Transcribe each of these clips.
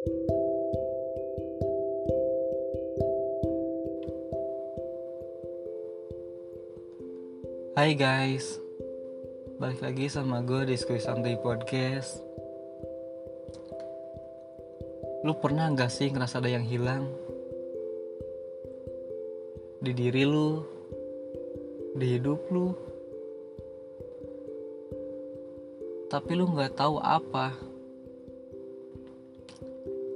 Hai guys, balik lagi sama gue di Diskusi Santai Podcast. Lu pernah gak sih ngerasa ada yang hilang? Di diri lu, di hidup lu. Tapi lu gak tahu apa.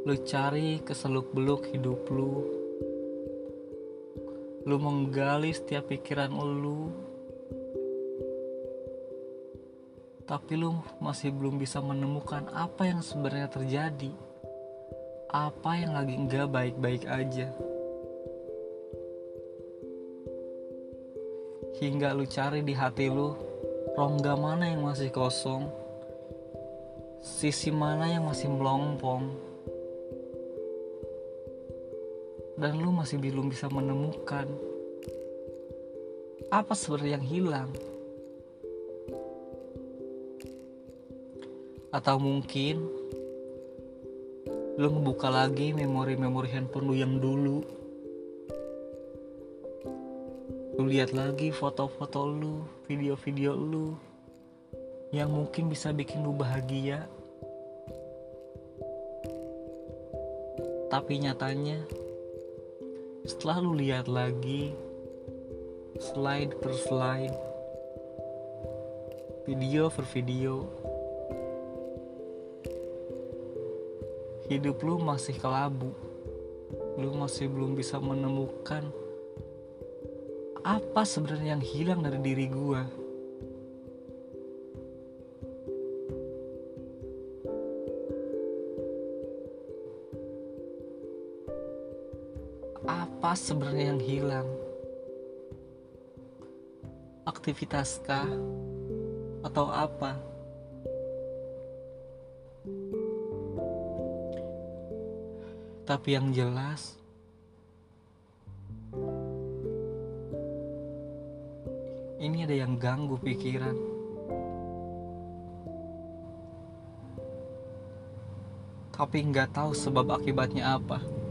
Lu cari keseluk beluk hidup lu. Lu menggali setiap pikiran lu tapi lu masih belum bisa menemukan apa yang sebenarnya terjadi. Apa yang lagi enggak baik-baik aja. Hingga lu cari di hati lu rongga mana yang masih kosong, sisi mana yang masih melompong, dan lu masih belum bisa menemukan apa sebenarnya yang hilang. Atau mungkin lu ngebuka lagi memori-memori handphone lu yang dulu. Lu lihat lagi foto-foto lu, video-video lu yang mungkin bisa bikin lu bahagia. Tapi nyatanya setelah lu lihat lagi slide per slide video per video hidup lu masih kelabu. Lu masih belum bisa menemukan apa sebenarnya yang hilang dari diri gua apa sebenarnya yang hilang? Aktivitas kah? Atau apa? Tapi yang jelas Ini ada yang ganggu pikiran. Tapi nggak tahu sebab akibatnya apa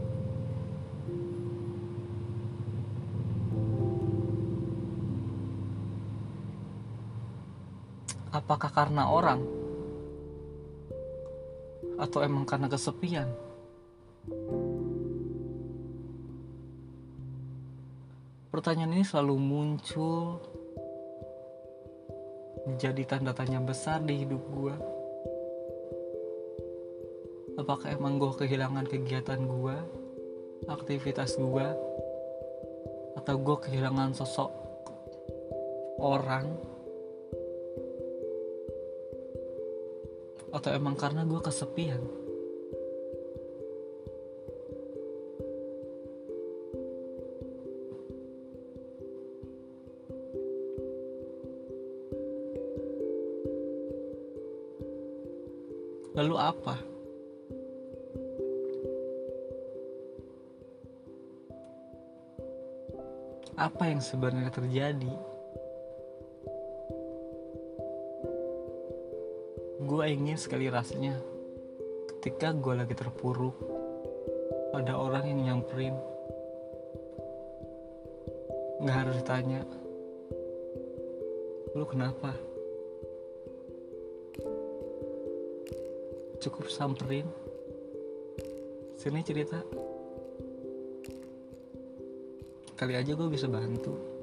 Apakah karena orang? Atau emang karena kesepian? Pertanyaan ini selalu muncul menjadi tanda tanya besar di hidup gue. Apakah emang gue kehilangan kegiatan gue, aktivitas gue, atau gue kehilangan sosok orang, atau emang karena gue kesepian? Lalu apa? Apa yang sebenarnya terjadi? Gue ingin sekali rasanya ketika gue lagi terpuruk, ada orang yang nyamperin. Gak harus ditanya, lu kenapa? cukup samperin sini cerita kali aja gue bisa bantu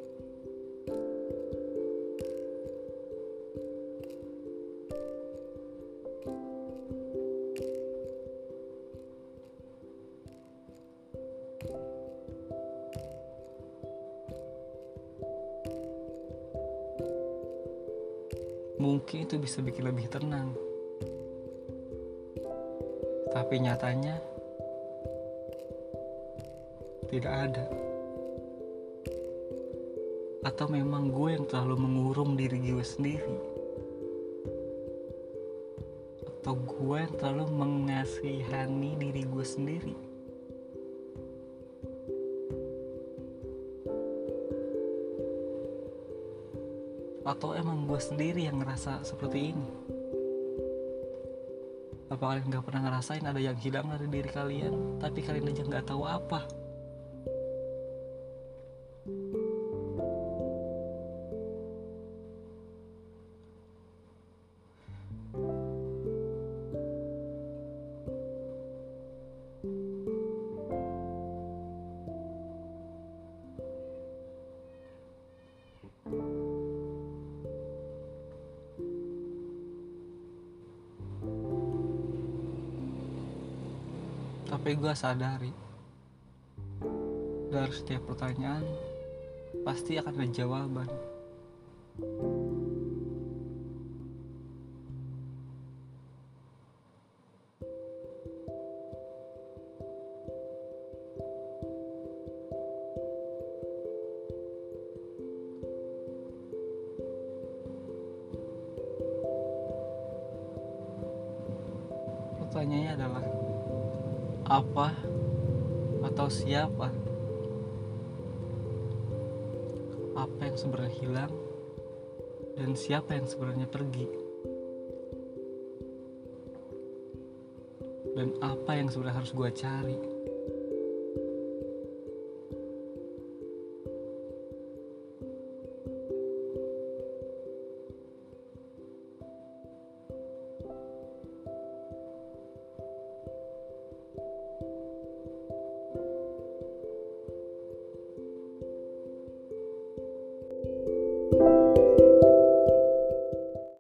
mungkin itu bisa bikin lebih tenang tapi nyatanya tidak ada. Atau memang gue yang terlalu mengurung diri gue sendiri? Atau gue yang terlalu mengasihani diri gue sendiri? Atau emang gue sendiri yang ngerasa seperti ini? Apa kalian gak pernah ngerasain ada yang hilang dari diri kalian, tapi kalian aja gak tahu apa? Tapi gue sadari dari setiap pertanyaan pasti akan ada jawaban. Pertanyaannya adalah apa atau siapa? Apa yang sebenarnya hilang dan siapa yang sebenarnya pergi? Dan apa yang sebenarnya harus gue cari?